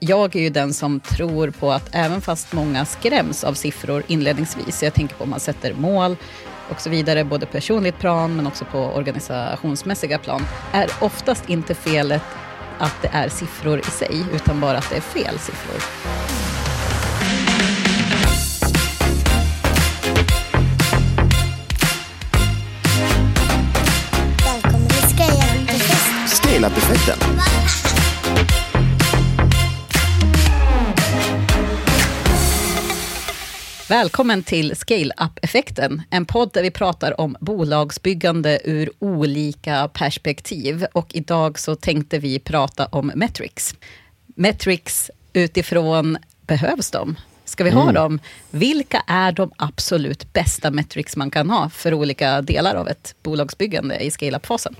jag är ju den som tror på att även fast många skräms av siffror inledningsvis, jag tänker på om man sätter mål och så vidare, både personligt plan men också på organisationsmässiga plan, är oftast inte felet att det är siffror i sig, utan bara att det är fel siffror. Välkommen till Scale-Up-effekten. Välkommen till Scale Up-effekten, en podd där vi pratar om bolagsbyggande ur olika perspektiv. Och idag så tänkte vi prata om metrics. Metrics utifrån, behövs de? Ska vi ha dem? Vilka är de absolut bästa metrics man kan ha för olika delar av ett bolagsbyggande i scale-up-fasen?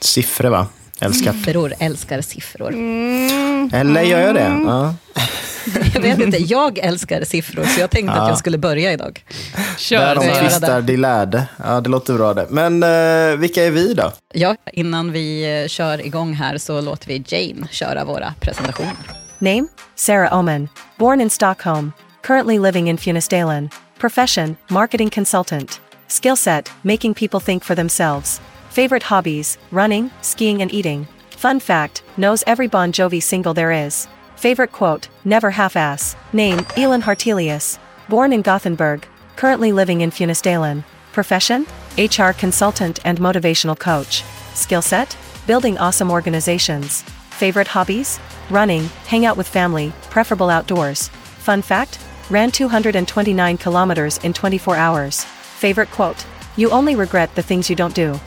Siffror, va? Älskar. Siffror, älskar siffror. Eller gör jag det? Ja. Jag vet inte, jag älskar siffror, så jag tänkte att jag skulle börja idag. Där Kör. Jag de tvistar, de lärde. Ja, det låter bra det. Men eh, vilka är vi då? Ja, innan vi eh, kör igång här så låter vi Jane köra våra presentationer. Name? Sarah Oman. Born in Stockholm. Currently living in Funistalen. Profession? Marketing consultant. Skill set? Making people think for themselves. Favorite hobbies? Running, skiing, and eating. Fun fact? Knows every Bon Jovi single there is. Favorite quote? Never half ass. Name? Elon Hartelius. Born in Gothenburg. Currently living in Funistalen. Profession? HR consultant and motivational coach. Skill set? Building awesome organizations. Favorite hobbies? Running, hang out with family, preferable outdoors. Fun fact? Ran 229 kilometers in 24 hours. Favorite quote? You only regret the things you don't do.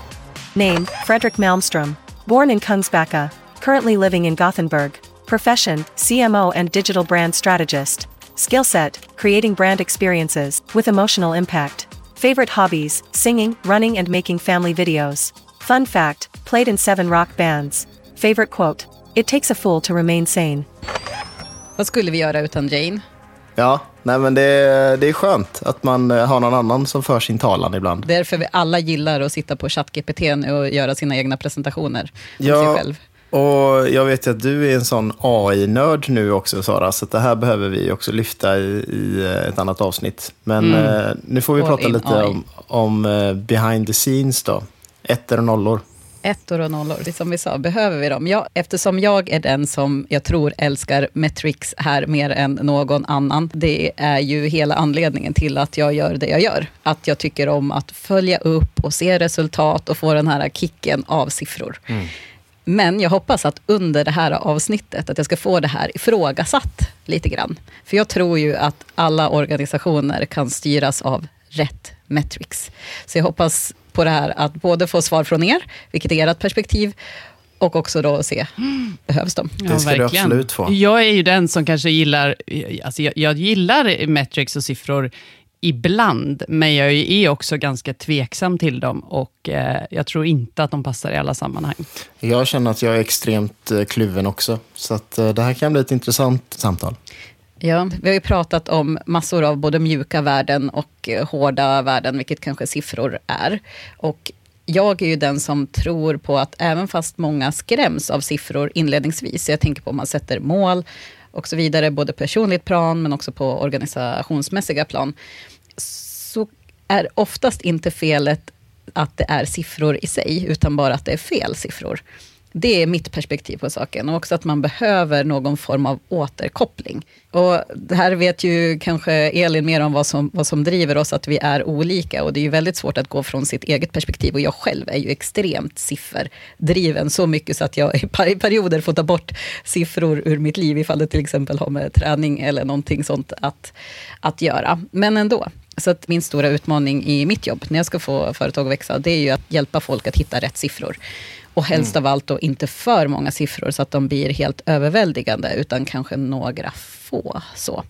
Name, Frederick Malmstrom. Born in Kungsbacka. Currently living in Gothenburg. Profession, CMO and digital brand strategist. Skill set, creating brand experiences with emotional impact. Favorite hobbies, singing, running and making family videos. Fun fact, played in seven rock bands. Favorite quote, it takes a fool to remain sane. Vad skulle vi göra utan Jane? Ja, nej men det, det är skönt att man eh, har någon annan som för sin talan ibland. Därför vi alla gillar att sitta på ChatGPT och göra sina egna presentationer Ja. sig själv. Och jag vet att du är en sån AI-nörd nu också Sara, så det här behöver vi också lyfta i, i eh, ett annat avsnitt. Men eh, nu får vi Mm. All prata lite AI. om, om eh, behind the scenes då. Ettor och nollor. Ettor och nollor, det som vi sa, behöver vi dem? Ja, eftersom jag är den som jag tror älskar metrics här mer än någon annan. Det är ju hela anledningen till att jag gör det jag gör. Att jag tycker om att följa upp och se resultat och få den här kicken av siffror. Men jag hoppas att under det här avsnittet, att jag ska få det här ifrågasatt lite grann. För jag tror ju att alla organisationer kan styras av rätt metrics. Så jag hoppas på det här att både få svar från er, vilket är ert perspektiv, och också då se, behövs de? Det ska du absolut få. Jag är ju den som kanske gillar, alltså jag, jag gillar metrics och siffror ibland, men jag är också ganska tveksam till dem och eh, jag tror inte att de passar i alla sammanhang. Jag känner att jag är extremt eh, kluven också. Så att eh, det här kan bli ett intressant samtal. Ja, vi har ju pratat om massor av både mjuka värden och eh, hårda värden, vilket kanske siffror är. Och jag är ju den som tror på att även fast många skräms av siffror inledningsvis, jag tänker på om man sätter mål och så vidare, både personligt plan men också på organisationsmässiga plan, så är oftast inte felet att det är siffror i sig, utan bara att det är fel siffror. Det är mitt perspektiv på saken och också att man behöver någon form av återkoppling. Och det här vet ju kanske Elin mer om vad som, vad som driver oss, att vi är olika och det är ju väldigt svårt att gå från sitt eget perspektiv och jag själv är ju extremt sifferdriven, så mycket så att jag i perioder får ta bort siffror ur mitt liv, ifall det till exempel har med träning eller någonting sånt att, att göra. Men ändå, så att min stora utmaning i mitt jobb, när jag ska få företag att växa, det är ju att hjälpa folk att hitta rätt siffror. Och helst av allt då inte för många siffror, så att de blir helt överväldigande, utan kanske några få. Så.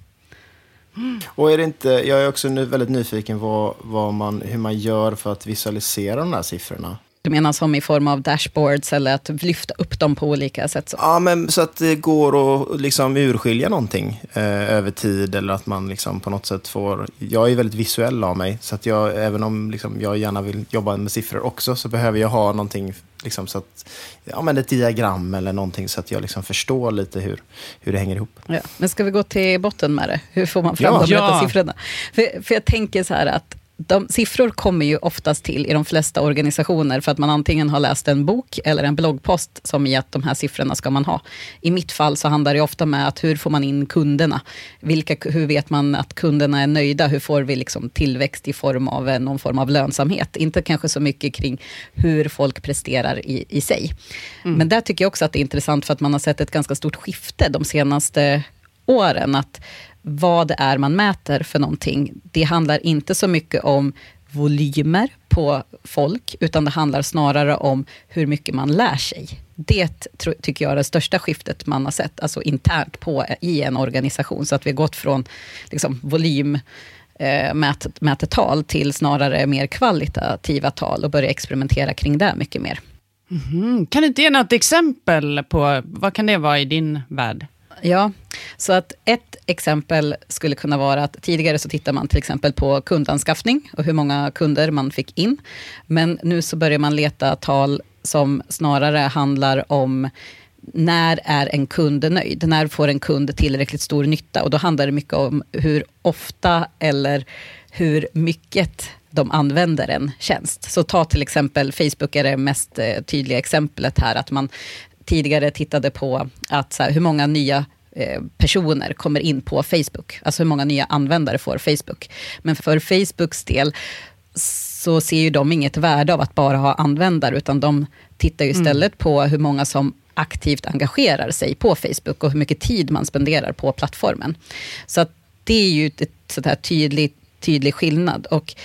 Och är det inte, jag är också nu väldigt nyfiken på vad man, hur man gör för att visualisera de här siffrorna. Du menar som i form av dashboards eller att lyfta upp dem på olika sätt? Så. Ja, men så att det går att liksom urskilja någonting eh, över tid eller att man liksom på något sätt får... Jag är väldigt visuell av mig, så att jag, även om liksom jag gärna vill jobba med siffror också så behöver jag ha någonting, liksom så att, ja, men ett diagram eller någonting så att jag liksom förstår lite hur, hur det hänger ihop. Ja. Men ska vi gå till botten med det? Hur får man fram Ja. de rätta Ja. siffrorna? För, för jag tänker så här att de, siffror kommer ju oftast till i de flesta organisationer för att man antingen har läst en bok eller en bloggpost som i att de här siffrorna ska man ha. I mitt fall så handlar det ofta med att hur får man in kunderna? Vilka, hur vet man att kunderna är nöjda? Hur får vi liksom tillväxt i form av någon form av lönsamhet? Inte kanske så mycket kring hur folk presterar i, i sig. Men där tycker jag också att det är intressant för att man har sett ett ganska stort skifte de senaste åren. Att vad det är man mäter för någonting. Det handlar inte så mycket om volymer på folk, utan det handlar snarare om hur mycket man lär sig. Det tycker jag är det största skiftet man har sett, alltså internt på, i en organisation. Så att vi har gått från liksom, volym eh, mät, mätetal till snarare mer kvalitativa tal och börja experimentera kring det mycket mer. Mm. Kan du inte ge något exempel på, vad kan det vara i din värld? Ja, så att ett exempel skulle kunna vara att tidigare så tittar man till exempel på kundanskaffning och hur många kunder man fick in. Men nu så börjar man leta tal som snarare handlar om när är en kund nöjd? När får en kund tillräckligt stor nytta? Och då handlar det mycket om hur ofta eller hur mycket de använder en tjänst. Så ta till exempel Facebook är det mest eh, tydliga exemplet här, att man tidigare tittade på att så här, hur många nya eh, personer kommer in på Facebook. Alltså hur många nya användare får Facebook. Men för Facebooks del så ser ju de inget värde av att bara ha användare, utan de tittar ju istället på hur många som aktivt engagerar sig på Facebook och hur mycket tid man spenderar på plattformen. Så det är ju ett sånt här tydlig skillnad. Och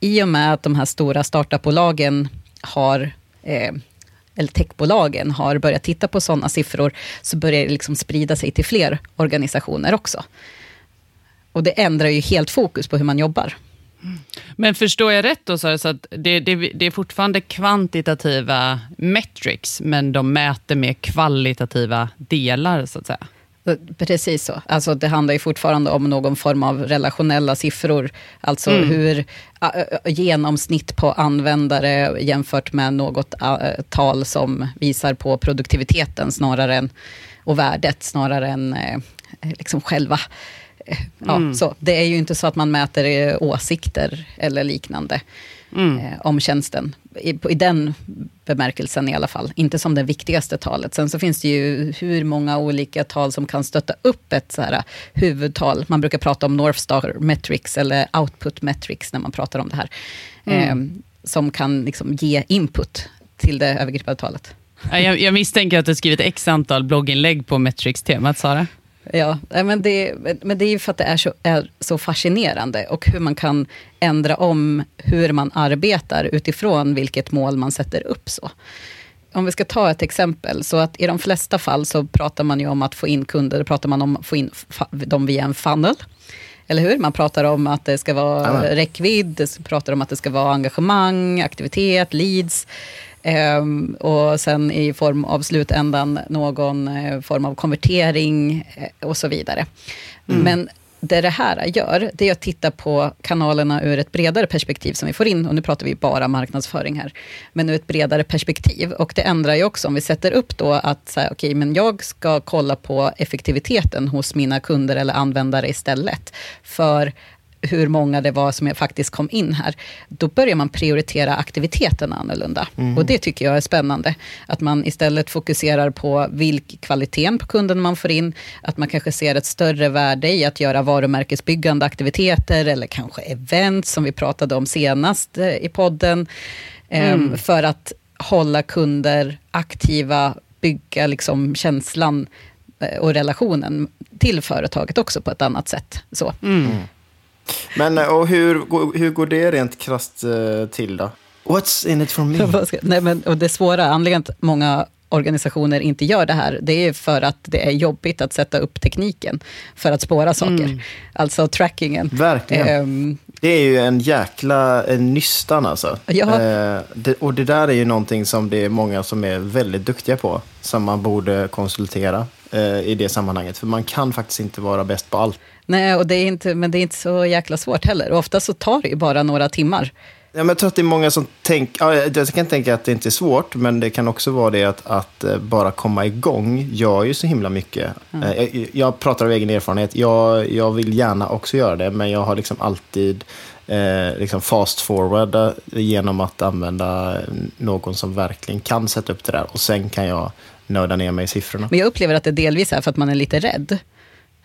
i och med att de här stora startupbolagen har eh, eller techbolagen har börjat titta på sådana siffror, så börjar det liksom sprida sig till fler organisationer också. Och det ändrar ju helt fokus på hur man jobbar. Men förstår jag rätt då, så, att det, det, det är fortfarande kvantitativa metrics, men de mäter med kvalitativa delar, så att säga? Precis så. Alltså det handlar ju fortfarande om någon form av relationella siffror. Alltså hur ä, ä, genomsnitt på användare jämfört med något tal som visar på produktiviteten snarare än, och värdet snarare än eh, liksom själva. eh, Ja, så. Det är ju inte så att man mäter eh, åsikter eller liknande eh, om tjänsten. I, på- I den bemärkelsen i alla fall. Inte som det viktigaste talet. Sen så finns det ju hur många olika tal som kan stötta upp ett så här huvudtal. Man brukar prata om North Star Metrics eller Output Metrics när man pratar om det här. Eh, som kan liksom ge input till det övergripande talet. Ja, Jag, jag misstänker att du skrivit x antal blogginlägg på metrics-temat, Sara. Ja, men det, men det är ju för att det är så, är så fascinerande och hur man kan ändra om hur man arbetar utifrån vilket mål man sätter upp. så. Om vi ska ta ett exempel, så att i de flesta fall så pratar man ju om att få in kunder, då pratar man om att få in dem via en funnel. Eller hur? Man pratar om att det ska vara Jajamän. räckvidd, pratar om att det ska vara engagemang, aktivitet, leads. Ehm, och sen i form av slutändan någon eh, form av konvertering eh, och så vidare. Men det det här gör, det är att titta på kanalerna ur ett bredare perspektiv som vi får in. Och nu pratar vi bara marknadsföring här. Men ur ett bredare perspektiv. Och det ändrar ju också om vi sätter upp då att så här, men jag ska kolla på effektiviteten hos mina kunder eller användare istället. För hur många det var som jag faktiskt kom in här. Då börjar man prioritera aktiviteten annorlunda. Och det tycker jag är spännande. Att man istället fokuserar på vilk kvaliteten på kunden man får in. Att man kanske ser ett större värde i att göra varumärkesbyggande aktiviteter eller kanske event som vi pratade om senast eh, i podden. Ehm, För att hålla kunder aktiva, bygga liksom känslan eh, och relationen till företaget också på ett annat sätt. Så. Men eh, och hur, hur går det rent krasst eh, till då? What's in it for me? Nej, men, och det svåra, anledningen till att många organisationer inte gör det här, det är för att det är jobbigt att sätta upp tekniken för att spåra saker. Alltså trackingen. Verkligen. Ehm, Det är ju en jäkla en nystan alltså. Ja. Eh, det, och det där är ju någonting som det är många som är väldigt duktiga på. Som man borde konsultera i det sammanhanget. För man kan faktiskt inte vara bäst på allt. Nej, och det är inte, men det är inte så jäkla svårt heller. Och ofta så tar det ju bara några timmar. Ja, men jag tror att det är många som tänker, ja, jag kan tänka att det inte är svårt, men det kan också vara det att, att eh, bara komma igång gör ju så himla mycket. Eh, Jag, jag pratar av egen erfarenhet, jag, jag vill gärna också göra det, men jag har liksom alltid eh, liksom fast forward genom att använda någon som verkligen kan sätta upp det där. Och sen kan jag nörda ner mig i siffrorna. Men jag upplever att det delvis är för att man är lite rädd.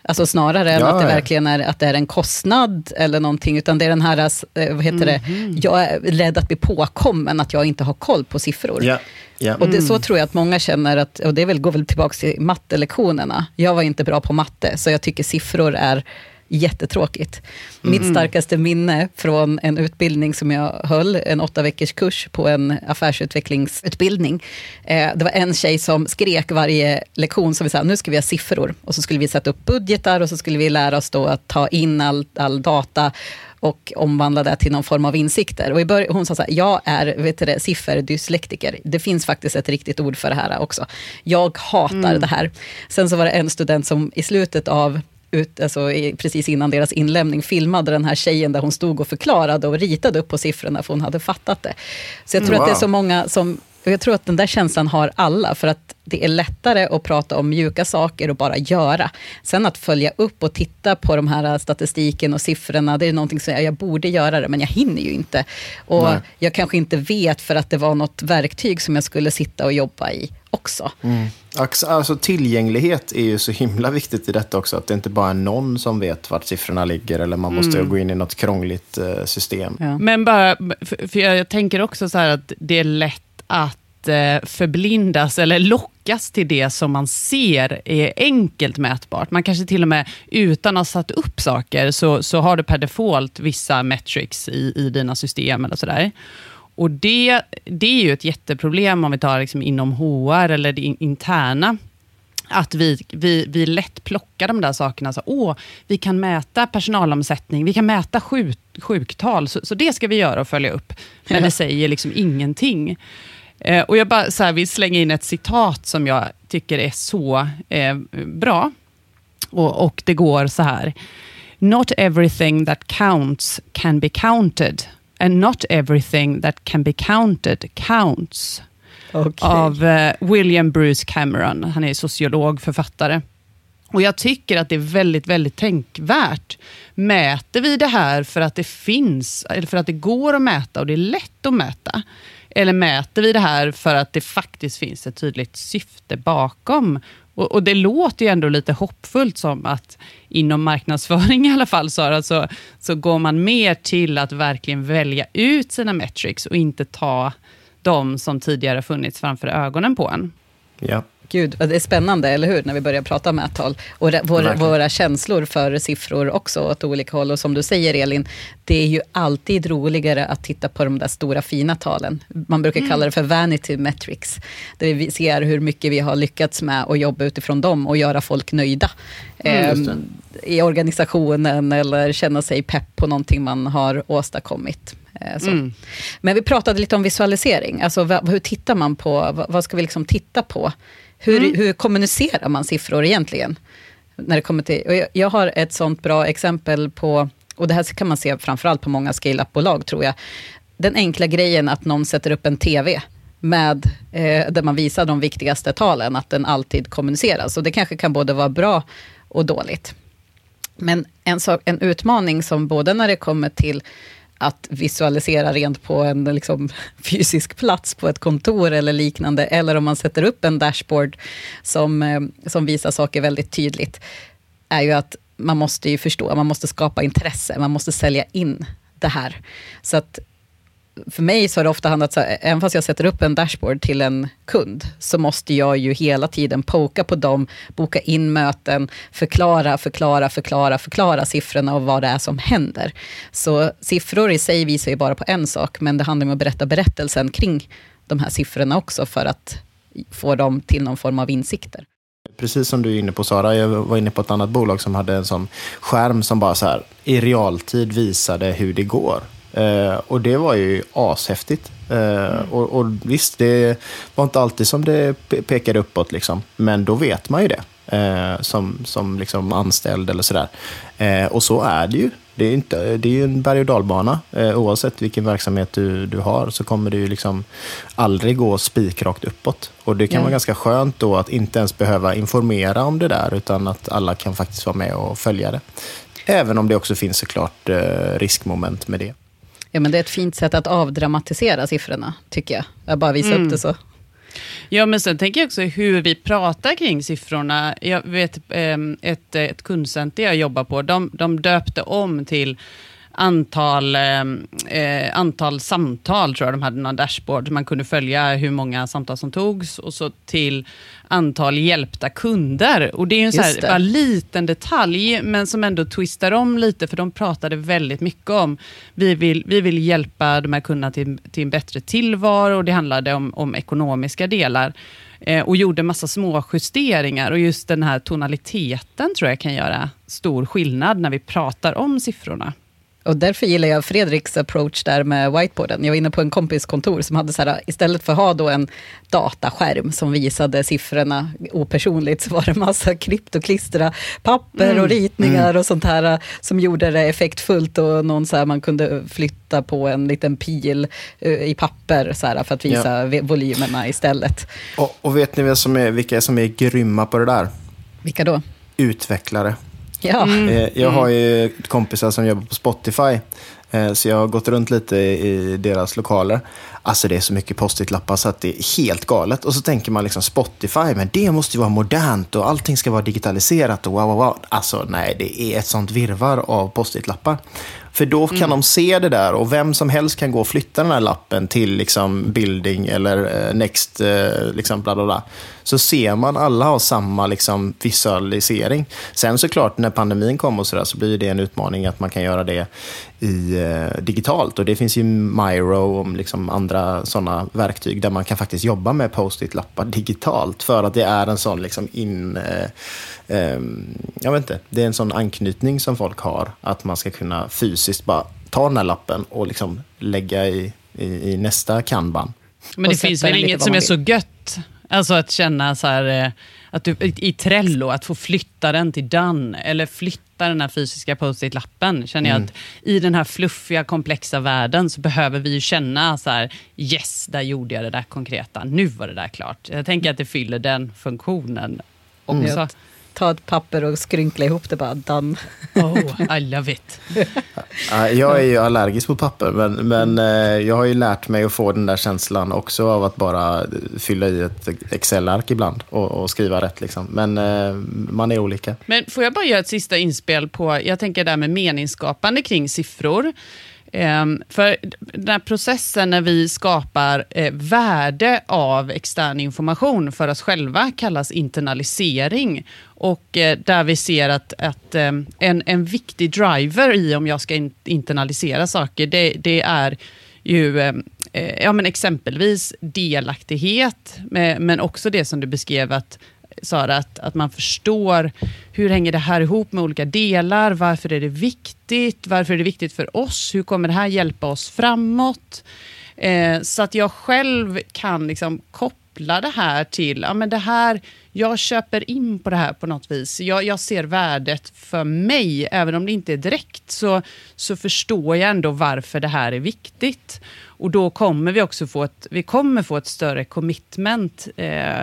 Alltså snarare än Ja, att det ja. verkligen är, att det är en kostnad eller någonting, utan det är den här, eh, vad heter det, jag är rädd att bli påkommen, att jag inte har koll på siffror. Ja, ja. Och det, så tror jag att många känner, att, och det är väl, går väl tillbaka till mattelektionerna. Jag var inte bra på matte, så jag tycker siffror är jättetråkigt. Mitt starkaste minne från en utbildning som jag höll, en åtta veckors kurs på en affärsutvecklingsutbildning. Eh, det var en tjej som skrek varje lektion, som vi sa, nu ska vi ha siffror. Och så skulle vi sätta upp budgetar och så skulle vi lära oss då att ta in all, all data och omvandla det till någon form av insikter. Och i början, hon sa så här, jag är vet du det, sifferdyslektiker. Det finns faktiskt ett riktigt ord för det här också. Jag hatar det här. Sen så var det en student som i slutet av ut, alltså precis innan deras inlämning filmade den här tjejen där hon stod och förklarade och ritade upp på siffrorna för hon hade fattat det. Så jag tror Mm, att det är wow. så många som och jag tror att den där känslan har alla, för att det är lättare att prata om mjuka saker och bara göra. Sen att följa upp och titta på de här statistiken och siffrorna, det är någonting som jag, jag borde göra det, men jag hinner ju inte. Och Nej. jag kanske inte vet för att det var något verktyg som jag skulle sitta och jobba i också. Ax- Alltså, tillgänglighet är ju så himla viktigt i detta också. Att det inte bara är någon som vet vart siffrorna ligger eller man måste gå in i något krångligt eh, system. Ja. Men bara, för för jag tänker också så här att det är lätt att eh, förblindas eller lockas till det som man ser är enkelt mätbart. Man kanske till och med utan att ha satt upp saker så, så har du per default vissa metrics i, i dina system eller sådär. Och det, det är ju ett jätteproblem om vi tar liksom inom HR eller det in- interna att vi, vi, vi lätt plockar de där sakerna. Så, Åh, vi kan mäta personalomsättning, vi kan mäta sjuk, sjuktal, så, så det ska vi göra och följa upp. Men det säger liksom ingenting. Eh, och jag bara så här, vill slänga in ett citat som jag tycker är så eh, bra. Och, och det går så här. Not everything that counts can be counted. And not everything that can be counted counts av eh, William Bruce Cameron. Han är sociolog, författare. Och Jag tycker att det är väldigt, väldigt tänkvärt. Mäter vi det här för att det finns, eller för att det går att mäta och det är lätt att mäta? Eller mäter vi det här för att det faktiskt finns ett tydligt syfte bakom? Och, och Det låter ju ändå lite hoppfullt som att inom marknadsföring i alla fall, Sara, så, så går man mer till att verkligen välja ut sina metrics och inte ta de som tidigare funnits framför ögonen på en. Ja. Gud, det är spännande, eller hur? När vi börjar prata mättal. Och våra, våra känslor för siffror också åt olika håll. Och som du säger Elin, det är ju alltid roligare att titta på de där stora fina talen. Man brukar kalla det för vanity metrics. Där vi ser hur mycket vi har lyckats med att jobba utifrån dem och göra folk nöjda. Mm. Ehm, I organisationen eller känna sig pepp på någonting man har åstadkommit. Eh. Mm. Men vi pratade lite om visualisering. Alltså, hur tittar man på? Vad ska vi liksom titta på? Hur, hur kommunicerar man siffror egentligen? När det kommer till, jag, jag har ett sånt bra exempel på, och det här kan man se framförallt på många scale-up-bolag tror jag. Den enkla grejen att någon sätter upp en TV med, eh, där man visar de viktigaste talen, att den alltid kommuniceras. Och det kanske kan både vara bra och dåligt. Men en, sak, en utmaning som både när det kommer till att visualisera rent på en liksom, fysisk plats på ett kontor eller liknande, eller om man sätter upp en dashboard som, eh, som visar saker väldigt tydligt, är ju att man måste ju förstå, man måste skapa intresse, man måste sälja in det här. Så att för mig så har det ofta handlat så här, även fast jag sätter upp en dashboard till en kund, så måste jag ju hela tiden poka på dem, boka in möten, förklara, förklara, förklara, förklara siffrorna och vad det är som händer. Så siffror i sig visar ju bara på en sak, men det handlar om att berätta berättelsen kring de här siffrorna också, för att få dem till någon form av insikter. precis som du är inne på Sara, jag var inne på ett annat bolag som hade en sån skärm som bara så här i realtid visade hur det går. Eh, och det var ju ashäftigt. Eh, och, och visst, det var inte alltid som det pe- pekade uppåt, liksom. men då vet man ju det. Eh, som som liksom anställd eller sådär. Eh, och så är det ju. Det är, inte, det är ju en berg och dalbana. Eh, oavsett vilken verksamhet du, du har så kommer det ju liksom aldrig gå spikrakt uppåt. Och det kan Ja. vara ganska skönt då att inte ens behöva informera om det där, utan att alla kan faktiskt vara med och följa det. Även om det också finns såklart eh, riskmoment med det. Ja, men det är ett fint sätt att avdramatisera siffrorna, tycker jag. Jag bara visar upp det så. Ja, men sen tänker jag också hur vi pratar kring siffrorna. Jag vet ehm, ett, ett kundcenter jag jobbar på, de, de döpte om till antal, ehm, eh, antal samtal, tror jag de hade någon dashboard. Man kunde följa hur många samtal som togs och så till antal hjälpta kunder. Och det är ju en så här, bara liten detalj, men som ändå twistar om lite, för de pratade väldigt mycket om, vi vill, vi vill hjälpa de här kunderna till, till en bättre tillvaro, och det handlade om, om ekonomiska delar. Eh, och gjorde massa små justeringar, och just den här tonaliteten tror jag kan göra stor skillnad när vi pratar om siffrorna. Och därför gillar jag Fredriks approach där med whiteboarden. Jag var inne på en kompis kontor som hade så här, istället för att ha då en dataskärm som visade siffrorna opersonligt, så var det massa klippt och klistra papper och ritningar och sånt här som gjorde det effektfullt och någon så här, man kunde flytta på en liten pil eh, i papper så här, för att visa ve- volymerna istället. Och, och vet ni vem som är, vilka som är grymma på det där? Vilka då? Utvecklare. Ja, Eh, Jag har ju kompisar som jobbar på Spotify, eh, så jag har gått runt lite i deras lokaler. Alltså det är så mycket post-it-lappar så att det är helt galet. Och så tänker man liksom Spotify, men det måste ju vara modernt och allting ska vara digitaliserat och wow, wow, wow. Alltså nej, det är ett sånt virvar av post-it-lappar. För då kan de se det där och vem som helst kan gå och flytta den här lappen till liksom building eller eh, next, liksom bla bla bla. Så ser man alla har samma liksom visualisering. Sen såklart när pandemin kom och så där så blir det en utmaning att man kan göra det i, eh, digitalt. Och det finns ju Miro och liksom andra sådana verktyg där man kan faktiskt jobba med post-it-lappar digitalt. För att det är en sån liksom in... Eh, ehm, jag vet inte, det är en sån anknytning som folk har. Att man ska kunna fysiskt bara ta den här lappen och liksom lägga i, i, i nästa kanban. Men det finns väl inget som är så gött? Alltså att känna så här, eh, att du, i Trello, att få flytta den till Done, eller flytta den här fysiska post-it-lappen, känner jag att i den här fluffiga, komplexa världen så behöver vi ju känna så här, yes, där gjorde jag det där konkreta, nu var det där klart. Jag tänker att det fyller den funktionen också. Ja. Ta ett papper och skrynkla ihop det bara, done. Oh, I love it. Ja, Jag är ju allergisk mot papper, men, men eh, jag har ju lärt mig att få den där känslan också av att bara fylla i ett Excel-ark ibland och, och skriva rätt. Liksom. Men eh, man är olika. Men får jag bara göra ett sista inspel på, jag tänker där med meningsskapande kring siffror. Ehm, för den här processen när vi skapar eh, värde av extern information för oss själva kallas internalisering. Och eh, där vi ser att, att ehm, en, en viktig driver i om jag ska internalisera saker, det, det är ju ehm, eh, ja, men exempelvis delaktighet, men också det som du beskrev att Sara, att, att man förstår hur hänger det här ihop med olika delar, varför är det viktigt, varför är det viktigt för oss, hur kommer det här hjälpa oss framåt? Eh, så att jag själv kan liksom koppla det här till, ja men det här, jag köper in på det här på något vis. Jag, jag ser värdet för mig, även om det inte är direkt, så, så förstår jag ändå varför det här är viktigt. Och då kommer vi också få ett, vi kommer få ett större commitment eh,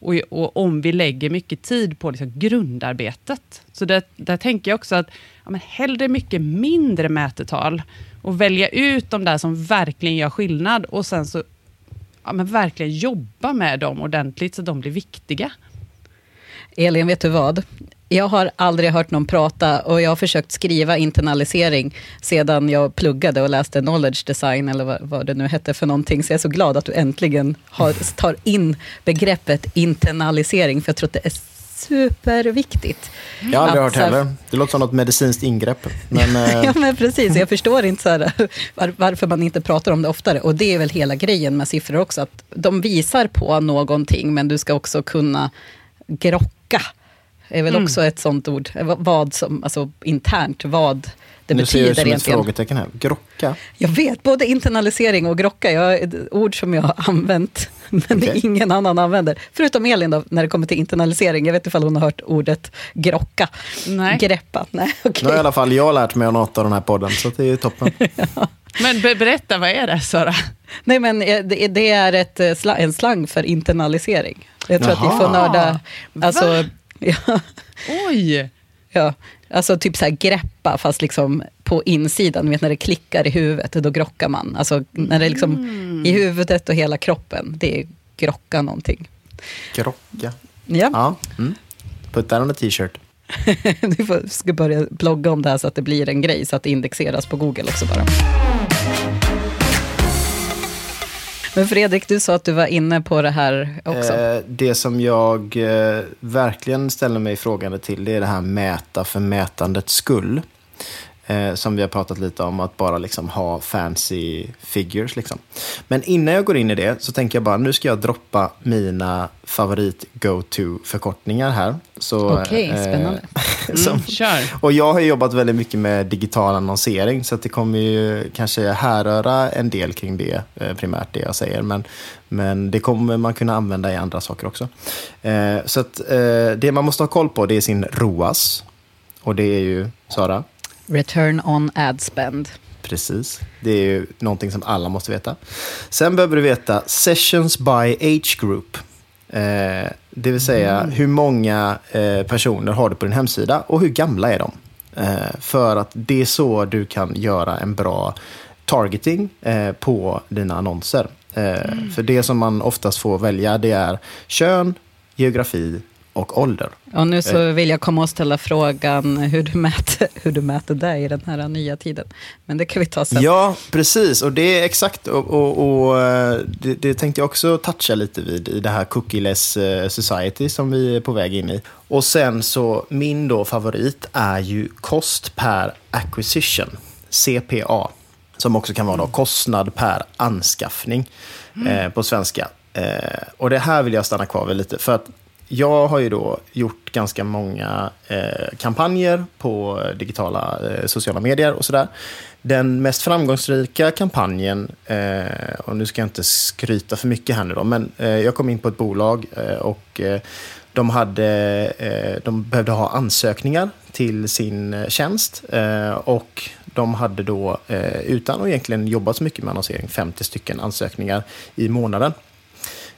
och, och om vi lägger mycket tid på liksom grundarbetet. Så där, där tänker jag också att ja, men hellre mycket mindre mätetal och välja ut de där som verkligen gör skillnad och sen så ja, men verkligen jobba med dem ordentligt så de blir viktiga. Elin, vet du vad? Jag har aldrig hört någon prata och jag har försökt skriva internalisering sedan jag pluggade och läste knowledge design eller vad, vad det nu hette för någonting. Så jag är så glad att du äntligen har, tar in begreppet internalisering, för jag tror att det är superviktigt. Jag har aldrig Att hört heller. Det låter som något medicinskt ingrepp. Men, eh, Ja, men precis. Jag förstår inte så här, var, varför man inte pratar om det oftare. Och det är väl hela grejen med siffror också, att de visar på någonting, men du ska också kunna grocka är väl också ett sånt ord. Eh, vad- som, alltså internt, vad det nu ser jag ut betyder som ett egentligen. frågetecken här. Grocka? Jag vet, både internalisering och grocka, jag, ord som jag har använt, men Okej. ingen annan använder. Förutom Elin då, när det kommer till internalisering. Jag vet inte ifall hon har hört ordet grocka. Nej. Greppa. Nej, okej. Nu har i alla fall jag lärt mig av något av den här podden, så det är ju toppen. Men be berätta, vad är det Sara? Nej, men eh, det, är ett, eh, en slang för internalisering. Jag tror att vi får Jaha. nörda... Alltså, ja, Oj! ja, alltså typ så här greppa, fast liksom på insidan. Ni vet när det klickar i huvudet, då grockar man. Alltså när det är liksom i huvudet och hela kroppen, det är grocka någonting. Grocka. Ja, Ja. Mm. Put that on a t-shirt. du får, ska börja blogga om det här så att det blir en grej, så att det indexeras på Google också bara. Men Fredrik, du sa att du var inne på det här också. Eh, det som jag eh, verkligen ställer mig frågande till, det är det här mäta för mätandets skull. Eh, som vi har pratat lite om, att bara liksom ha fancy figures. Liksom. Men innan jag går in i det så tänker jag bara, nu ska jag droppa mina favorit go-to-förkortningar här. Okej, eh, spännande. som, Mm, kör. och jag har jobbat väldigt mycket med digital annonsering, så det kommer ju kanske härröra en del kring det, eh, primärt det jag säger. Men, men det kommer man kunna använda i andra saker också. Eh, så att eh, det man måste ha koll på, det är sin ROAS. Och det är ju, Sara? Return on ad spend. Precis. Det är ju någonting som alla måste veta. Sen behöver du veta sessions by age group. Eh, det vill säga hur många eh, personer har du på din hemsida och hur gamla är de? Eh, för att det är så du kan göra en bra targeting eh, på dina annonser. Eh, För det som man oftast får välja det är kön, geografi och ålder. Och nu så vill jag komma och ställa frågan hur du mäter, hur du mäter det i den här nya tiden. Men det kan vi ta sen. Ja, precis. Och det är exakt. Och, och, och eh, det, det tänkte jag också toucha lite vid i det här cookieless eh, society som vi är på väg in i. Och sen så, min då favorit är ju cost per acquisition, CPA. Som också kan vara då kostnad per anskaffning eh, på svenska. Eh, och det här vill jag stanna kvar vid lite. För att jag har ju då gjort ganska många eh, kampanjer på digitala eh, sociala medier och sådär. Den mest framgångsrika kampanjen, eh, och nu ska jag inte skryta för mycket här nu då, men eh, jag kom in på ett bolag eh, och eh, de, hade, eh, de behövde ha ansökningar till sin eh, tjänst eh, och de hade då, eh, utan att egentligen jobba så mycket med annonsering, 50 stycken ansökningar i månaden.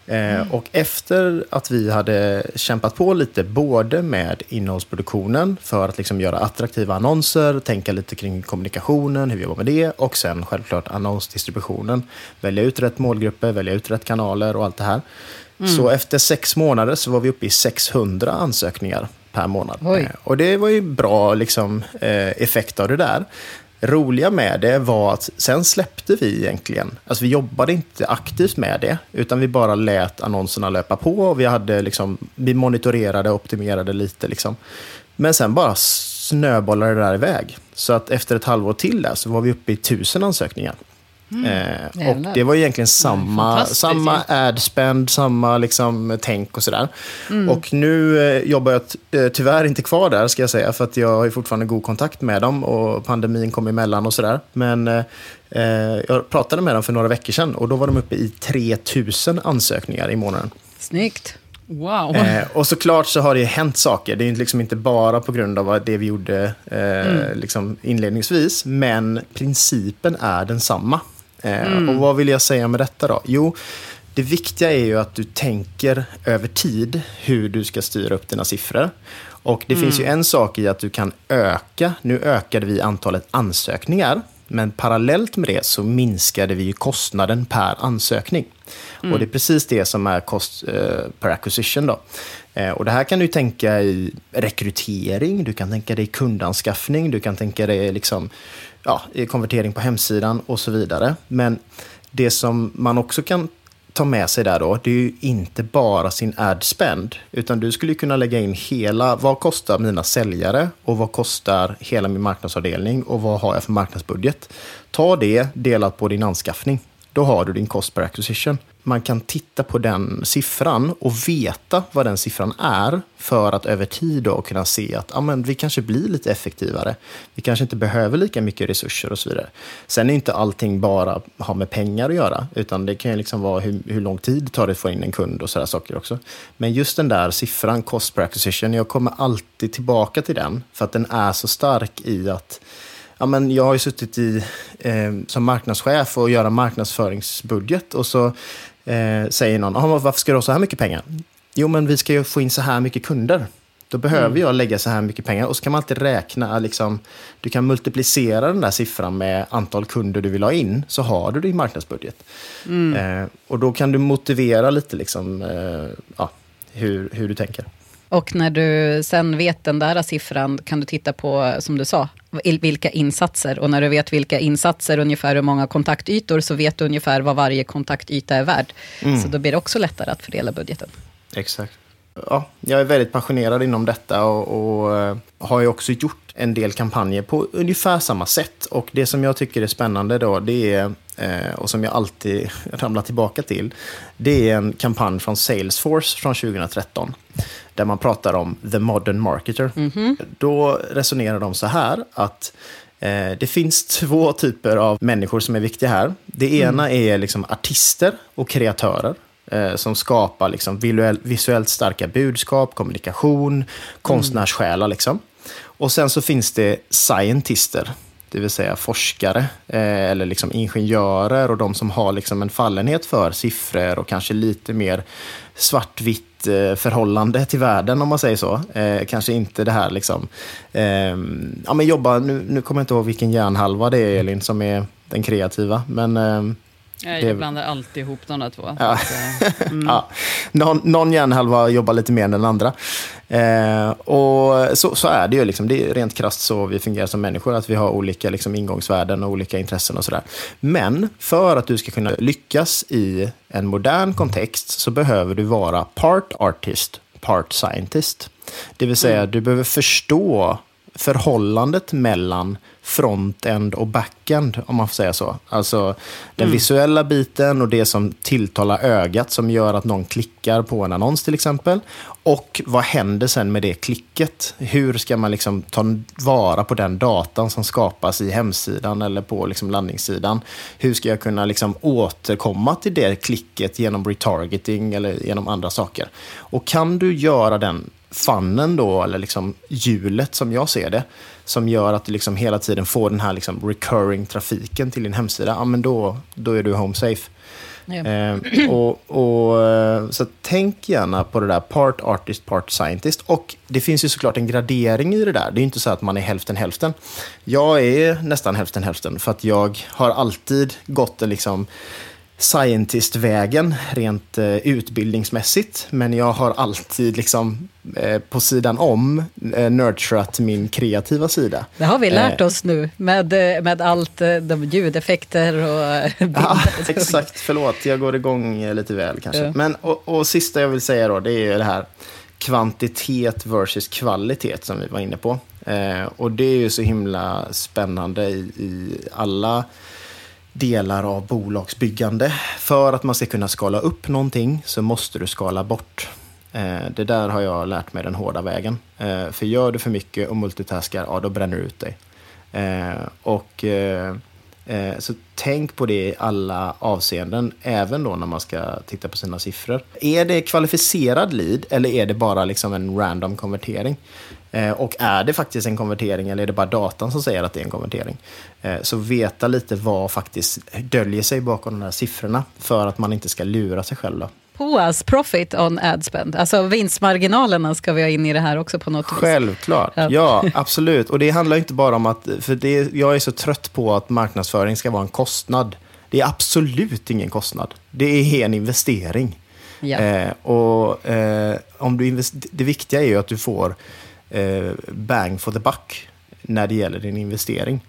Eh, Och efter att vi hade kämpat på lite både med innehållsproduktionen för att liksom göra attraktiva annonser, tänka lite kring kommunikationen, hur vi jobbar med det och sen självklart annonsdistributionen. Välja ut rätt målgrupper, välja ut rätt kanaler och allt det här. Så efter sex månader så var vi uppe i 600 ansökningar per månad. Oj. Eh, Och det var ju bra liksom, eh, effekt av det där. Roliga med det var att sen släppte vi egentligen, alltså vi jobbade inte aktivt med det, utan vi bara lät annonserna löpa på och vi, hade liksom, vi monitorerade och optimerade lite. Liksom. Men sen bara snöbollade det där iväg. Så att efter ett halvår till där så var vi uppe i tusen ansökningar. Eh, och det var egentligen samma, samma ad spend, samma liksom, tänk och sådär. Och nu eh, jobbar jag eh, tyvärr inte kvar där, ska jag säga, för att jag har fortfarande god kontakt med dem och pandemin kom emellan och sådär. Men eh, jag pratade med dem för några veckor sedan och då var de uppe i 3000 ansökningar i månaden. Snyggt. Wow. Eh, och såklart så har det hänt saker. Det är liksom inte bara på grund av det vi gjorde eh, liksom inledningsvis, men principen är densamma. Eh, Och vad vill jag säga med detta då? Jo, det viktiga är ju att du tänker över tid hur du ska styra upp dina siffror. Och det finns ju en sak i att du kan öka, nu ökade vi antalet ansökningar, men parallellt med det så minskade vi ju kostnaden per ansökning. Och det är precis det som är cost eh, per acquisition. Då. Eh, och det här kan du tänka i rekrytering, du kan tänka dig kundanskaffning, du kan tänka dig liksom, ja, konvertering på hemsidan och så vidare. Men det som man också kan ta med sig där då, det är ju inte bara sin ad spend, utan du skulle kunna lägga in hela, vad kostar mina säljare och vad kostar hela min marknadsavdelning och vad har jag för marknadsbudget? Ta det delat på din anskaffning då har du din cost per acquisition. Man kan titta på den siffran och veta vad den siffran är för att över tid då kunna se att ja, men vi kanske blir lite effektivare. Vi kanske inte behöver lika mycket resurser och så vidare. Sen är inte allting bara ha med pengar att göra, utan det kan ju liksom vara hur, hur lång tid det tar det att få in en kund och sådana saker också. Men just den där siffran, cost per acquisition, jag kommer alltid tillbaka till den för att den är så stark i att ja, men jag har ju suttit i, eh, som marknadschef och göra marknadsföringsbudget och så eh, säger någon, varför ska du ha så här mycket pengar? Jo, men vi ska ju få in så här mycket kunder. Då behöver mm. jag lägga så här mycket pengar. Och så kan man alltid räkna, liksom, du kan multiplicera den där siffran med antal kunder du vill ha in, så har du din marknadsbudget. Mm. Eh, och då kan du motivera lite liksom, eh, ja, hur, hur du tänker. Och när du sen vet den där siffran kan du titta på, som du sa, vilka insatser. Och när du vet vilka insatser, ungefär hur många kontaktytor, så vet du ungefär vad varje kontaktyta är värd. Mm. Så då blir det också lättare att fördela budgeten. Exakt. Ja, jag är väldigt passionerad inom detta och, och uh, har ju också gjort en del kampanjer på ungefär samma sätt. Och det som jag tycker är spännande då, det är, uh, och som jag alltid ramlar tillbaka till, det är en kampanj från Salesforce från 2013 där man pratar om the modern marketer. Mm -hmm. Då resonerar de så här att eh, det finns två typer av människor som är viktiga här. Det ena mm. är liksom artister och kreatörer eh, som skapar liksom visuell, visuellt starka budskap, kommunikation, konstnärssjälar. Liksom. Och sen så finns det scientister, det vill säga forskare eh, eller liksom ingenjörer och de som har liksom en fallenhet för siffror och kanske lite mer svartvitt eh, förhållande till världen om man säger så. Eh, kanske inte det här liksom, eh, ja men jobba, nu, nu kommer jag inte ihåg vilken hjärnhalva det är Elin som är den kreativa, men ehm, jag det... blandar alltid ihop de där två. Ja. mm. ja. Någon, någon hjärnhalva jobbar lite mer än den andra. Eh, och så, så, är det ju. Liksom. Det är rent krasst så vi fungerar som människor, att vi har olika liksom, ingångsvärden och olika intressen och sådär. Men för att du ska kunna lyckas i en modern kontext så behöver du vara part artist, part scientist. Det vill säga, mm. du behöver förstå förhållandet mellan frontend och backend, om man får säga så. Alltså den mm. visuella biten och det som tilltalar ögat som gör att någon klickar på en annons till exempel. Och vad händer sen med det klicket? Hur ska man liksom ta vara på den datan som skapas i hemsidan eller på liksom landningssidan? Hur ska jag kunna liksom återkomma till det klicket genom retargeting eller genom andra saker? Och kan du göra den fannen då, eller liksom hjulet som jag ser det, som gör att du liksom hela tiden får den här liksom recurring trafiken till din hemsida, ja men då, då är du home safe. Ja. Eh, och, och, eh, så tänk gärna på det där part artist, part scientist. Och det finns ju såklart en gradering i det där. Det är inte så att man är hälften hälften. Jag är nästan hälften hälften för att jag har alltid gått en liksom scientist-vägen rent eh, utbildningsmässigt. Men jag har alltid liksom eh, på sidan om eh, nurturat min kreativa sida. Det har vi lärt eh. oss nu med, eh, med allt, eh, de ljudeffekter och. Ja, exakt, förlåt, jag går igång lite väl kanske. Ja. Men, och, och sista jag vill säga då, det är det här kvantitet versus kvalitet som vi var inne på. och det är ju så himla spännande i, i alla delar av bolagsbyggande. För att man ska kunna skala upp någonting så måste du skala bort. Eh, det där har jag lärt mig den hårda vägen. Eh, för gör du för mycket och multitaskar, ja då bränner du ut dig. Eh, och så tänk på det i alla avseenden, även då när man ska titta på sina siffror. Är det kvalificerad lead eller är det bara liksom en random konvertering? Eh, och är det faktiskt en konvertering eller är det bara datan som säger att det är en konvertering? Eh, så veta lite vad faktiskt döljer sig bakom de här siffrorna för att man inte ska lura sig själv. Då. POAS, profit on ad spend. Alltså vinstmarginalerna ska vi ha in i det här också på något Självklart. vis. Självklart, ja absolut. Och det handlar inte bara om att, för det, jag är så trött på att marknadsföring ska vara en kostnad. Det är absolut ingen kostnad. Det är en investering. Ja. Eh, och eh, om du det viktiga är ju att du får bang for the buck när det gäller din investering.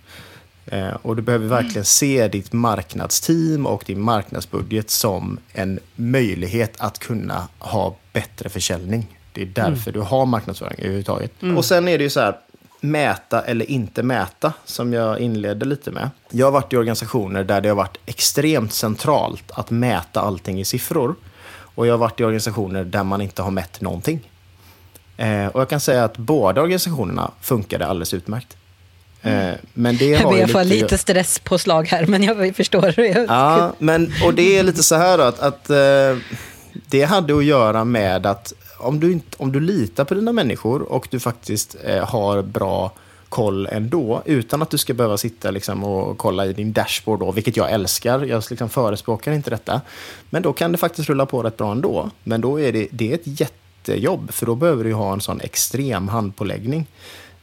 Eh, och du behöver verkligen se ditt marknadsteam och din marknadsbudget som en möjlighet att kunna ha bättre försäljning. Det är därför mm. du har marknadsföring överhuvudtaget. Mm. Och sen är det ju så här, mäta eller inte mäta, som jag inledde lite med. Jag har varit i organisationer där det har varit extremt centralt att mäta allting i siffror. Och jag har varit i organisationer där man inte har mätt någonting. Eh, och jag kan säga att båda organisationerna funkade alldeles utmärkt. Eh, men det har Jag ju ber få lite... lite stresspåslag här, men jag förstår. Ja, men, och det är lite så här då, att, att eh, det hade att göra med att om du, inte, om du litar på dina människor och du faktiskt eh, har bra koll ändå, utan att du ska behöva sitta liksom, och kolla i din dashboard, då, vilket jag älskar. Jag liksom förespråkar inte detta. Men då kan det faktiskt rulla på rätt bra ändå. Men då är det, det är ett jättejobb, för då behöver du ha en sån extrem handpåläggning.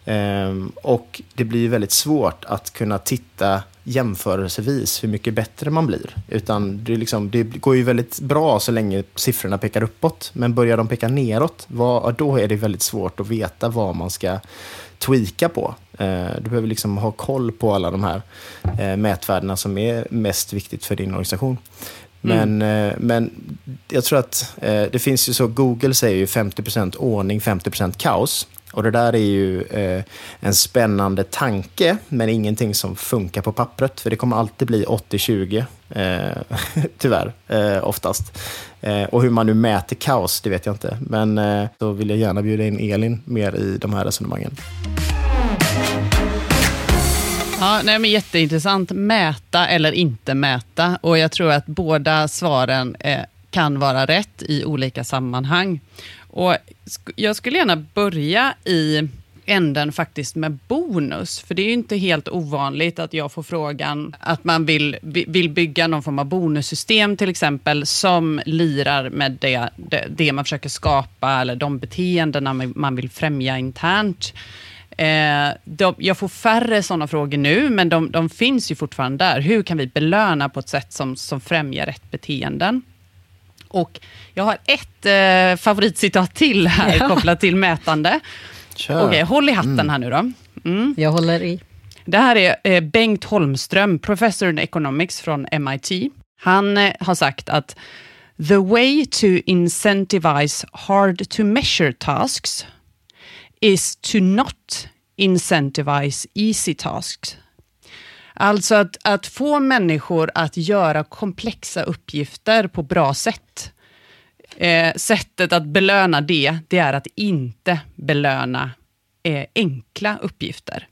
Ehm, och det blir väldigt svårt att kunna titta jämförelsevis hur mycket bättre man blir. Utan det, är liksom, det går ju väldigt bra så länge siffrorna pekar uppåt. Men börjar de peka neråt, vad, då är det väldigt svårt att veta vad man ska tweaka på. Ehm, du behöver liksom ha koll på alla de här eh, mätvärdena som är mest viktigt för din organisation. Mm. Men, mm. men jag tror att eh, det finns ju så, Google säger ju 50% ordning, 50% kaos. Och det där är ju eh, en spännande tanke, men ingenting som funkar på pappret. För det kommer alltid bli 80-20, eh, tyvärr, eh, oftast. Eh, och hur man nu mäter kaos, det vet jag inte. Men eh, då vill jag gärna bjuda in Elin mer i de här resonemangen. Ja, nej, men jätteintressant. Mäta eller inte mäta. Och Jag tror att båda svaren eh, kan vara rätt i olika sammanhang. Och sk- Jag skulle gärna börja i änden faktiskt med bonus. För det är ju inte helt ovanligt att jag får frågan att man vill, vill bygga någon form av bonussystem till exempel som lirar med det, det, det man försöker skapa eller de beteendena man vill främja internt. Eh, de, jag får färre sådana frågor nu, men de, de finns ju fortfarande där. Hur kan vi belöna på ett sätt som, som främjar rätt beteenden? Och jag har ett eh, favoritcitat till här, Ja. kopplat till mätande. Kör. Okej, håll i hatten här nu då. Mm. Jag håller i. Det här är eh, Bengt Holmström, professor in economics från MIT. Han eh, har sagt att the way to incentivize hard to measure tasks is to not incentivize easy tasks. Alltså att, att få människor att göra komplexa uppgifter på bra sätt. Eh, sättet att belöna det, det är att inte belöna eh, enkla uppgifter.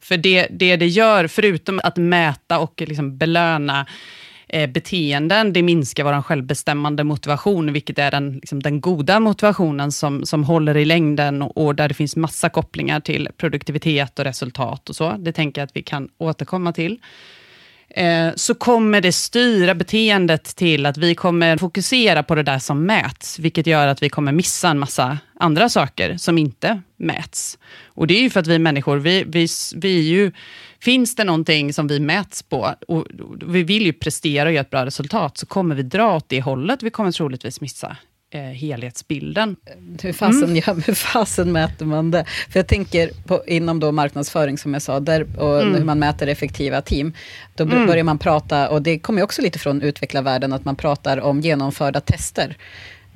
För det, det det gör, förutom att mäta och liksom belöna eh, beteenden, det minskar vår självbestämmande motivation, vilket är den, liksom, den goda motivationen som, som håller i längden och, och där det finns massa kopplingar till produktivitet och resultat och så. Det tänker jag att vi kan återkomma till. Eh, så kommer det styra beteendet till att vi kommer fokusera på det där som mäts, vilket gör att vi kommer missa en massa andra saker som inte mäts. Och det är ju för att vi människor, vi, vi, vi är ju, finns det någonting som vi mäts på och vi vill ju prestera och göra ett bra resultat, så kommer vi dra åt det hållet, vi kommer troligtvis missa eh, helhetsbilden. Hur fasen, Mm. ja, hur fasen mäter man det? För jag tänker på, inom då marknadsföring, som jag sa, där, och Mm. hur man mäter effektiva team. Då b- börjar man prata, och det kommer också lite från utvecklarvärlden, att man pratar om genomförda tester.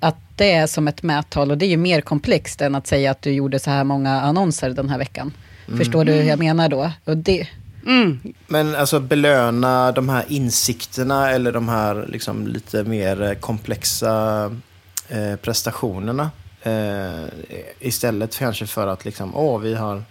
Att det är som ett mättal, och det är ju mer komplext än att säga att du gjorde så här många annonser den här veckan. Förstår du hur jag menar då? Och det, Mm. Men alltså belöna de här insikterna eller de här liksom lite mer eh, komplexa eh, prestationerna. Eh, istället för kanske för att liksom, åh, vi har,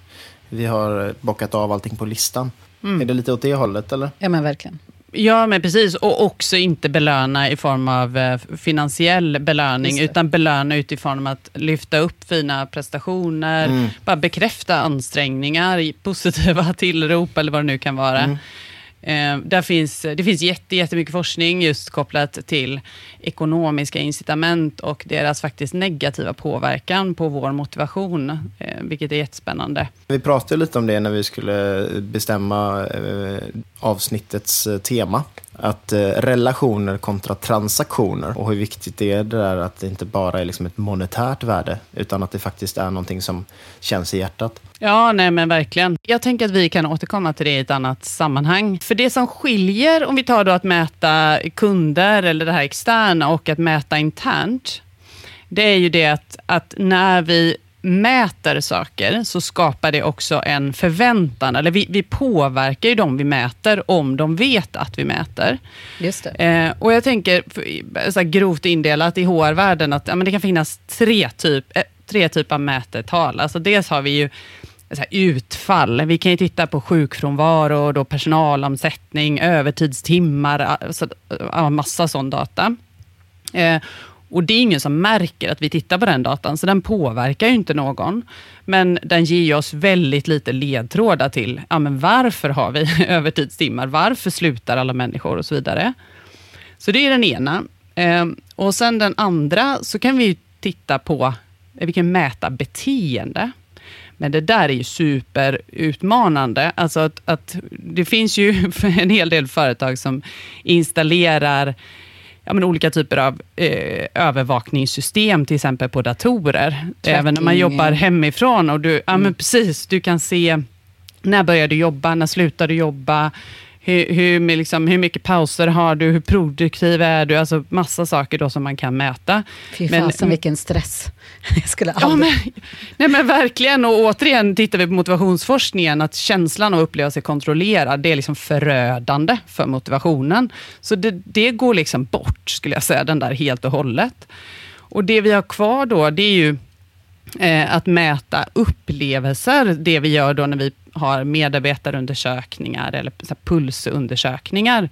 vi har bockat av allting på listan. Är det lite åt det hållet eller? ja men verkligen. Ja, men precis. Och också inte belöna i form av eh, finansiell belöning, utan belöna utifrån att lyfta upp fina prestationer, Mm. bara bekräfta ansträngningar, positiva tillrop eller vad det nu kan vara. Mm. Eh, där finns, eh, det finns jätte, jättemycket forskning just kopplat till ekonomiska incitament och deras faktiskt negativa påverkan på vår motivation, eh, vilket är jättespännande. Vi pratade lite om det när vi skulle bestämma eh, avsnittets eh, tema. Att eh, relationer kontra transaktioner och hur viktigt det är det där att det inte bara är liksom ett monetärt värde utan att det faktiskt är någonting som känns i hjärtat. Ja, nej men verkligen. Jag tänker att vi kan återkomma till det i ett annat sammanhang. För det som skiljer, om vi tar då att mäta kunder eller det här externa och att mäta internt, det är ju det att, att när vi mäter saker så skapar det också en förväntan, eller vi, vi påverkar ju de vi mäter om de vet att vi mäter. Just. Eh, och jag tänker, så här grovt indelat i HR-världen, att ja, men det kan finnas tre, typ, eh, tre typer av mätetal. Alltså dels har vi ju utfall. Vi kan ju titta på sjukfrånvaro, då personalomsättning, övertidstimmar, alltså, massa sån data. Eh, och det är ingen som märker att vi tittar på den datan, så den påverkar ju inte någon. Men den ger oss väldigt lite ledtrådar till ja, men varför har vi övertidstimmar, varför slutar alla människor och så vidare. Så det är den ena. Eh, och sen den andra, så kan vi titta på, eh, vi kan mäta beteende. Men det där är ju superutmanande. Alltså att, att det finns ju en hel del företag som installerar ja, men olika typer av eh, övervakningssystem, till exempel på datorer. Även när man Tracking. jobbar hemifrån. Och du, ja, men precis, du kan se när börjar du jobba, när slutar du jobba, hur, hur, liksom, hur mycket pauser har du, hur produktiv är du? Alltså massa saker då som man kan mäta. Fy Men- fasen vilken stress. Jag skulle Ja, aldrig... men, nej, men verkligen. Och återigen tittar vi på motivationsforskningen, att känslan av att uppleva sig kontrollerad, det är liksom förödande för motivationen. Så det, det går liksom bort, skulle jag säga, den där helt och hållet. Och det vi har kvar då, det är ju eh, att mäta upplevelser, det vi gör då när vi har medarbetarundersökningar eller så här pulsundersökningar.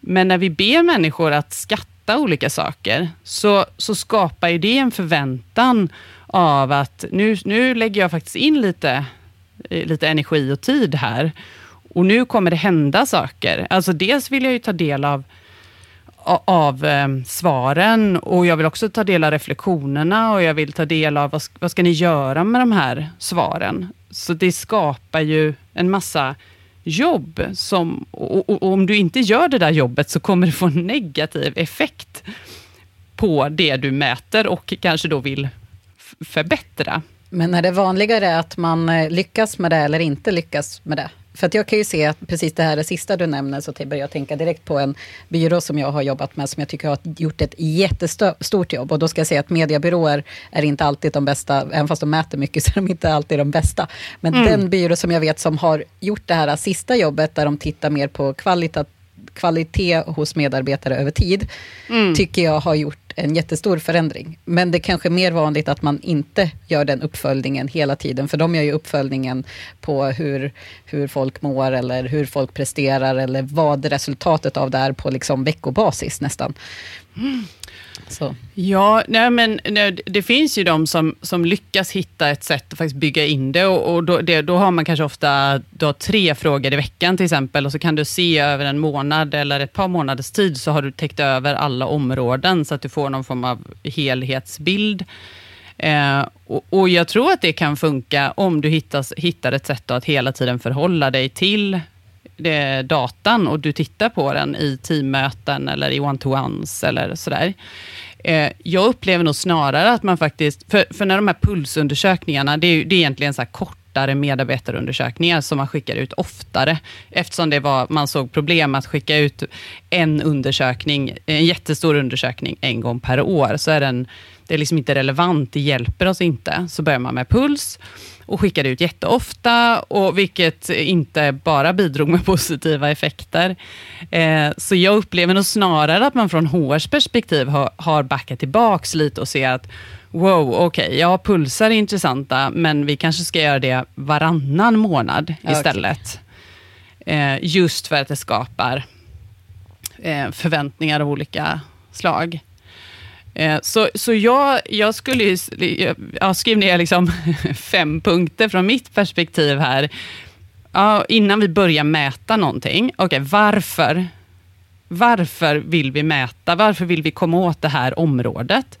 Men när vi ber människor att skatta olika saker, så, så skapar ju det en förväntan av att nu, nu lägger jag faktiskt in lite, eh, lite energi och tid här. Och nu kommer det hända saker. Alltså dels vill jag ju ta del av av eh, svaren och jag vill också ta del av reflektionerna och jag vill ta del av vad, vad ska ni göra med de här svaren. Så det skapar ju en massa jobb som, och, och, och om du inte gör det där jobbet så kommer det få en negativ effekt på det du mäter och kanske då vill förbättra. Men är det vanligare att man eh, lyckas med det eller inte lyckas med det? För att jag kan ju se att precis det här det sista du nämner, så börjar jag tänka direkt på en byrå som jag har jobbat med, som jag tycker har gjort ett jättestort jobb. Och då ska jag säga att mediebyråer är inte alltid de bästa, även fast de mäter mycket, så är de inte alltid de bästa. Men den byrå som jag vet som har gjort det här sista jobbet, där de tittar mer på kvalita, kvalitet hos medarbetare över tid, tycker jag har gjort en jättestor förändring. Men det är kanske är mer vanligt att man inte gör den uppföljningen hela tiden, för de gör ju uppföljningen på hur, hur folk mår eller hur folk presterar eller vad resultatet av det är på liksom veckobasis nästan. Mm. Så. Ja, nej, men nej, det finns ju de som, som lyckas hitta ett sätt att faktiskt bygga in det och, och då, det, då har man kanske ofta då tre frågor i veckan till exempel och så kan du se över en månad eller ett par månaders tid så har du täckt över alla områden så att du får någon form av helhetsbild. Eh, och, och jag tror att det kan funka om du hittas, hittar ett sätt att hela tiden förhålla dig till datan och du tittar på den i teammöten eller i one-to-ones eller sådär. Eh, jag upplever nog snarare att man faktiskt, för, för när de här pulsundersökningarna, det är, det är egentligen så här kortare medarbetarundersökningar som man skickar ut oftare, eftersom det var, man såg problem att skicka ut en undersökning, en jättestor undersökning en gång per år, så är den, det är liksom inte relevant, det hjälper oss inte. Så börjar man med puls och skickade ut jätteofta, och vilket inte bara bidrog med positiva effekter. Eh, så jag upplever nog snarare att man från HRs perspektiv har, har backat tillbaks lite och ser att wow, okej, ja, pulsar är intressanta, men vi kanske ska göra det varannan månad istället. Eh, just för att det skapar eh, förväntningar av olika slag. Eh, Så, så jag, jag skulle ju, jag- skrev ner liksom fem punkter från mitt perspektiv här. Ja, innan vi börjar mäta någonting. Okej, varför? Varför vill vi mäta? Varför vill vi komma åt det här området?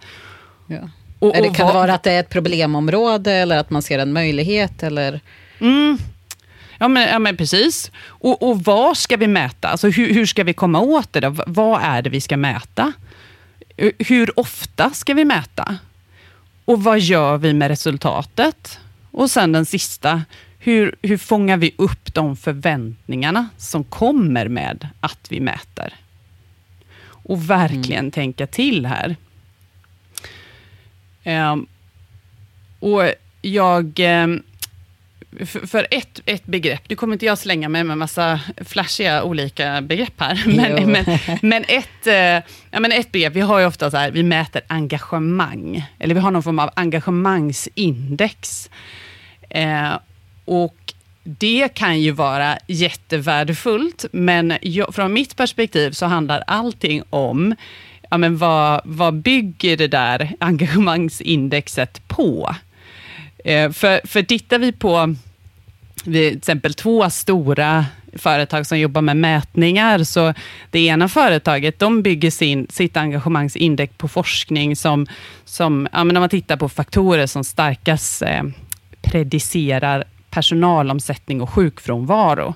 Ja. Och, Eller kan det vara att det är ett problemområde eller att man ser en möjlighet? Eller? Mm. Ja, men, ja, men precis. Och, och vad ska vi mäta? Alltså, hur, hur ska vi komma åt det? Då? Vad är det vi ska mäta? Hu- Hur ofta ska vi mäta? Och vad gör vi med resultatet? Och sen den sista, hur, hur fångar vi upp de förväntningarna som kommer med att vi mäter? Och verkligen tänka till här. Ehm, och jag eh, för, för ett, ett begrepp, nu kommer inte jag slänga mig med massa flashiga olika begrepp här, men, men, men, ett, eh, ja, men ett begrepp, vi har ju ofta så här, vi mäter engagemang, eller vi har någon form av engagemangsindex. Eh, och det kan ju vara jättevärdefullt, men jag, från mitt perspektiv så handlar allting om ja, men vad, vad bygger det där engagemangsindexet på? Eh, för, för tittar vi på till exempel två stora företag som jobbar med mätningar, så det ena företaget, de bygger sin, sitt engagemangsindex på forskning som, som ja, men om man tittar på faktorer som starkast eh, predicerar personalomsättning och sjukfrånvaro.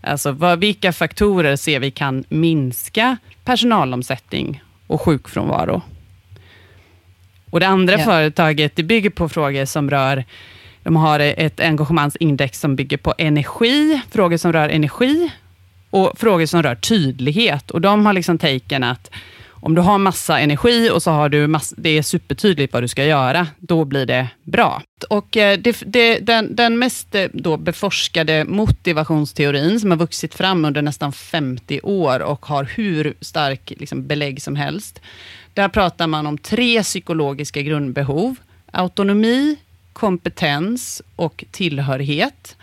Alltså vad, vilka faktorer ser vi kan minska personalomsättning och sjukfrånvaro? Och det andra Ja. företaget, det bygger på frågor som rör, de har ett engagemangsindex som bygger på energi, frågor som rör energi och frågor som rör tydlighet. Och de har liksom taken att om du har massa energi och så har du mass, det är supertydligt vad du ska göra, då blir det bra. Och eh, det, det, den, den mest eh, då beforskade motivationsteorin, som har vuxit fram under nästan 50 år och har hur stark liksom, belägg som helst. Där pratar man om tre psykologiska grundbehov. Autonomi, kompetens och tillhörighet.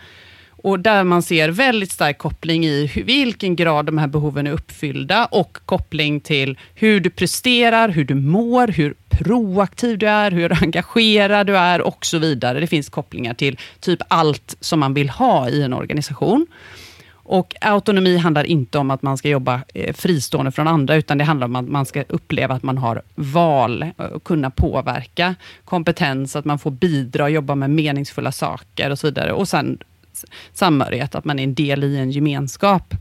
Och där man ser väldigt stark koppling i hur, vilken grad de här behoven är uppfyllda och koppling till hur du presterar, hur du mår, hur proaktiv du är, hur engagerad du är och så vidare. Det finns kopplingar till typ allt som man vill ha i en organisation. Och autonomi handlar inte om att man ska jobba eh, fristående från andra, utan det handlar om att man ska uppleva att man har val eh, och kunna påverka. Kompetens, att man får bidra och jobba med meningsfulla saker och så vidare. Och sen samhörighet, att man är en del i en gemenskap.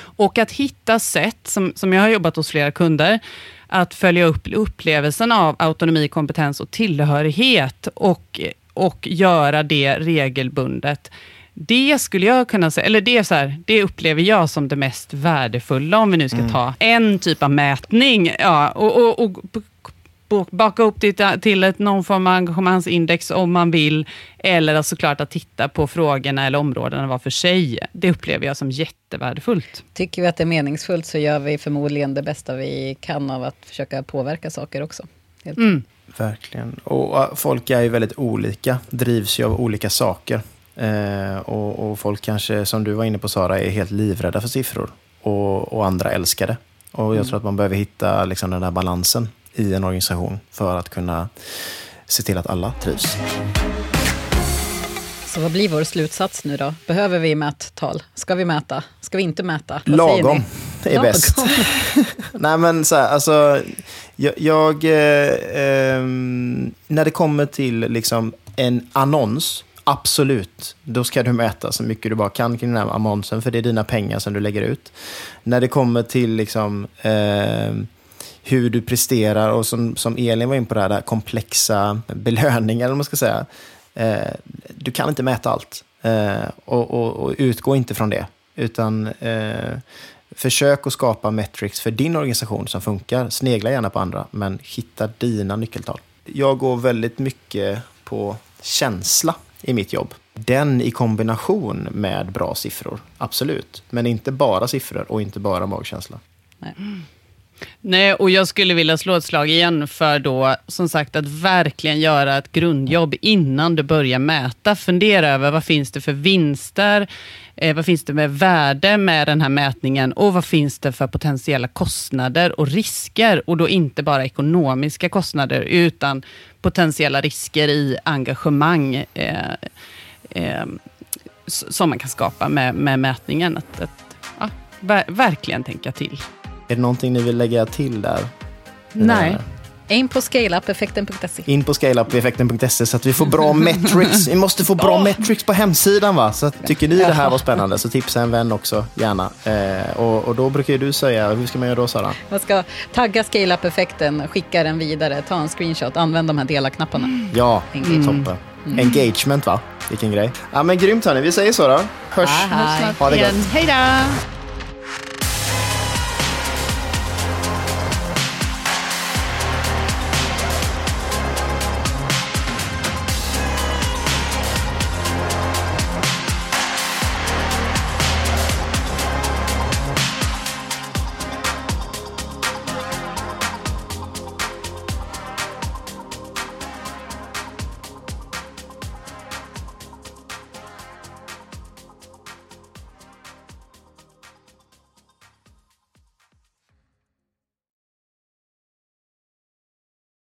Och att hitta sätt, som, som jag har jobbat hos flera kunder, att följa upp upplevelsen av autonomi, kompetens och tillhörighet och, och göra det regelbundet. Det skulle jag kunna säga, eller det, är så här, det upplever jag som det mest värdefulla, om vi nu ska ta en typ av mätning, ja, och, och, och baka upp det till ett någon form av engagemangsindex om man vill, eller såklart att titta på frågorna eller områdena var för sig. Det upplever jag som jättevärdefullt. Tycker vi att det är meningsfullt så gör vi förmodligen det bästa vi kan av att försöka påverka saker också. Helt. Mm. Verkligen. Och folk är ju väldigt olika, drivs ju av olika saker. Eh, och, och folk kanske, som du var inne på Sara, är helt livrädda för siffror. Och, och andra älskar det. Och jag tror att man behöver hitta liksom, den där balansen i en organisation för att kunna se till att alla trivs. Så vad blir vår slutsats nu då? Behöver vi mättal? Ska vi mäta? Ska vi inte mäta? Vad Lagom är Lagom. bäst. Nej men så här, alltså, jag, jag eh, ehm, när det kommer till liksom en annons, absolut, då ska du mäta så mycket du bara kan kring den här annonsen, för det är dina pengar som du lägger ut. När det kommer till liksom, ehm, hur du presterar och som, som Elin var in på det här, det här komplexa belöningar, eller vad man ska säga. Eh, du kan inte mäta allt eh, och, och, och utgå inte från det. Utan eh, försök att skapa metrics för din organisation som funkar. Snegla gärna på andra, men hitta dina nyckeltal. Jag går väldigt mycket på känsla i mitt jobb. Den i kombination med bra siffror, absolut. Men inte bara siffror och inte bara magkänsla. Nej, Nej, och jag skulle vilja slå ett slag igen för då, som sagt, att verkligen göra ett grundjobb innan du börjar mäta. Fundera över vad finns det för vinster, eh, vad finns det med värde med den här mätningen och vad finns det för potentiella kostnader och risker. Och då inte bara ekonomiska kostnader, utan potentiella risker i engagemang eh, eh, som man kan skapa med, med mätningen. Att, att ja, ver verkligen tänka till. Är det någonting ni vill lägga till där? Nej. In på scaleupeffekten.se. In på scaleupeffekten.se så att vi får bra metrics. Vi måste få bra metrics på hemsidan. va? Så att, tycker ni det här var spännande så tipsa en vän också, gärna. Eh, och, och då brukar du säga, hur ska man göra då Sara? Man ska tagga scaleup-effekten, skicka den vidare, ta en screenshot, använd de här dela-knapparna. Ja, Engagement. toppen. Engagement va? Vilken grej. Ja men grymt hörni, vi säger så då. Hörs. Hej. Ha det gott. Hej då!